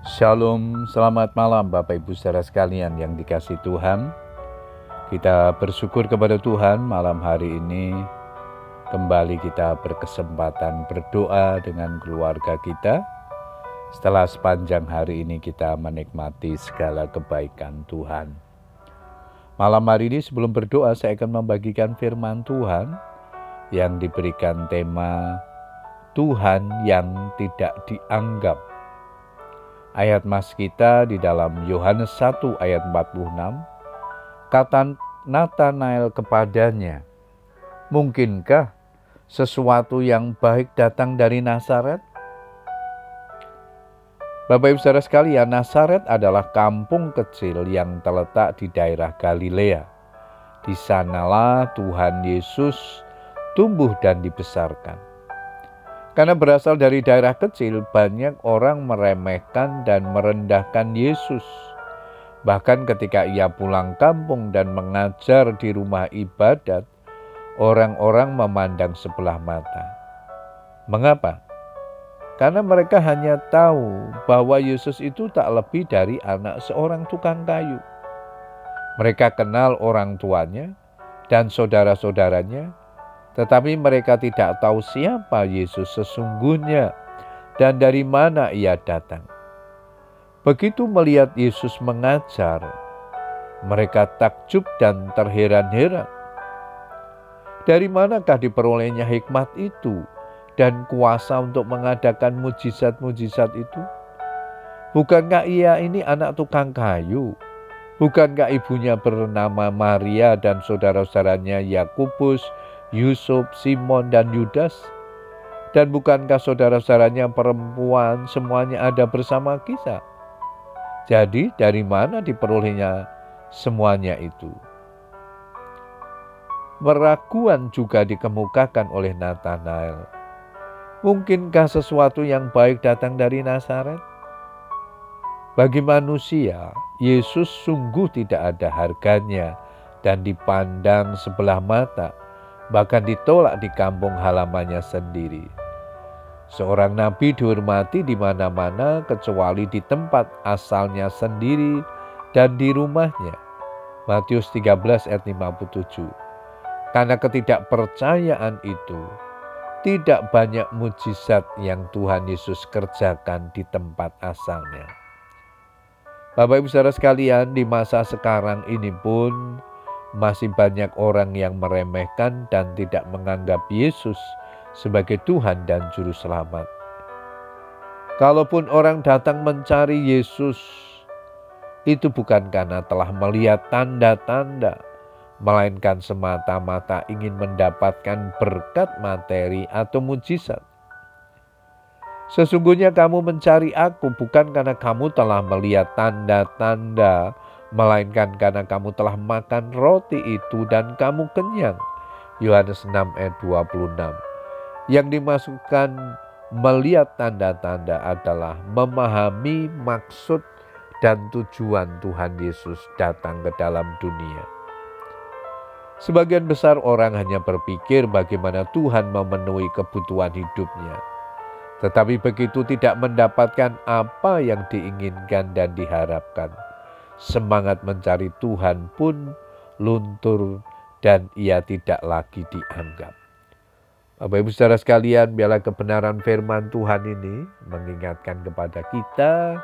Shalom, selamat malam Bapak Ibu saudara sekalian yang dikasih Tuhan. Kita bersyukur kepada Tuhan malam hari ini kembali kita berkesempatan berdoa dengan keluarga kita. Setelah sepanjang hari ini kita menikmati segala kebaikan Tuhan. Malam hari ini sebelum berdoa saya akan membagikan firman Tuhan yang diberikan tema Tuhan yang tidak dianggap ayat mas kita di dalam Yohanes 1 ayat 46, kata Nathanael kepadanya, Mungkinkah sesuatu yang baik datang dari Nazaret? Bapak Ibu Saudara sekalian, Nazaret adalah kampung kecil yang terletak di daerah Galilea. Di sanalah Tuhan Yesus tumbuh dan dibesarkan. Karena berasal dari daerah kecil, banyak orang meremehkan dan merendahkan Yesus. Bahkan ketika ia pulang kampung dan mengajar di rumah ibadat, orang-orang memandang sebelah mata. Mengapa? Karena mereka hanya tahu bahwa Yesus itu tak lebih dari anak seorang tukang kayu. Mereka kenal orang tuanya dan saudara-saudaranya, tetapi mereka tidak tahu siapa Yesus sesungguhnya dan dari mana ia datang. Begitu melihat Yesus mengajar, mereka takjub dan terheran-heran. Dari manakah diperolehnya hikmat itu dan kuasa untuk mengadakan mujizat-mujizat itu? Bukankah ia ini anak tukang kayu? Bukankah ibunya bernama Maria dan saudara-saudaranya Yakubus, Yusuf, Simon, dan Yudas? Dan bukankah saudara-saudaranya perempuan semuanya ada bersama kita? Jadi dari mana diperolehnya semuanya itu? Meraguan juga dikemukakan oleh Nathanael. Mungkinkah sesuatu yang baik datang dari Nazaret? Bagi manusia, Yesus sungguh tidak ada harganya dan dipandang sebelah mata bahkan ditolak di kampung halamannya sendiri. Seorang nabi dihormati di mana-mana kecuali di tempat asalnya sendiri dan di rumahnya. Matius 13 ayat 57. Karena ketidakpercayaan itu, tidak banyak mujizat yang Tuhan Yesus kerjakan di tempat asalnya. Bapak Ibu Saudara sekalian, di masa sekarang ini pun masih banyak orang yang meremehkan dan tidak menganggap Yesus sebagai Tuhan dan Juru Selamat. Kalaupun orang datang mencari Yesus, itu bukan karena telah melihat tanda-tanda, melainkan semata-mata ingin mendapatkan berkat materi atau mujizat. Sesungguhnya kamu mencari aku bukan karena kamu telah melihat tanda-tanda melainkan karena kamu telah makan roti itu dan kamu kenyang. Yohanes 6 ayat 26. Yang dimasukkan melihat tanda-tanda adalah memahami maksud dan tujuan Tuhan Yesus datang ke dalam dunia. Sebagian besar orang hanya berpikir bagaimana Tuhan memenuhi kebutuhan hidupnya. Tetapi begitu tidak mendapatkan apa yang diinginkan dan diharapkan, semangat mencari Tuhan pun luntur dan ia tidak lagi dianggap. Bapak Ibu saudara sekalian, biarlah kebenaran firman Tuhan ini mengingatkan kepada kita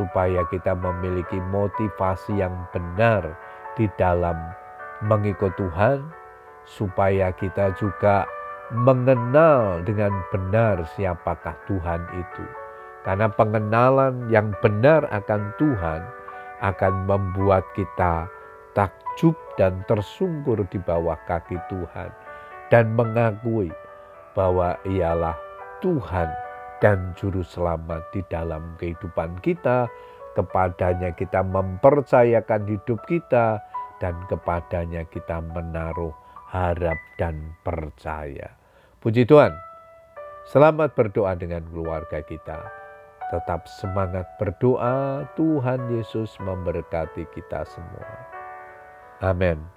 supaya kita memiliki motivasi yang benar di dalam mengikut Tuhan, supaya kita juga mengenal dengan benar siapakah Tuhan itu. Karena pengenalan yang benar akan Tuhan akan membuat kita takjub dan tersungkur di bawah kaki Tuhan dan mengakui bahwa ialah Tuhan dan juru selamat di dalam kehidupan kita kepadanya kita mempercayakan hidup kita dan kepadanya kita menaruh harap dan percaya. Puji Tuhan. Selamat berdoa dengan keluarga kita. Tetap semangat berdoa, Tuhan Yesus memberkati kita semua. Amin.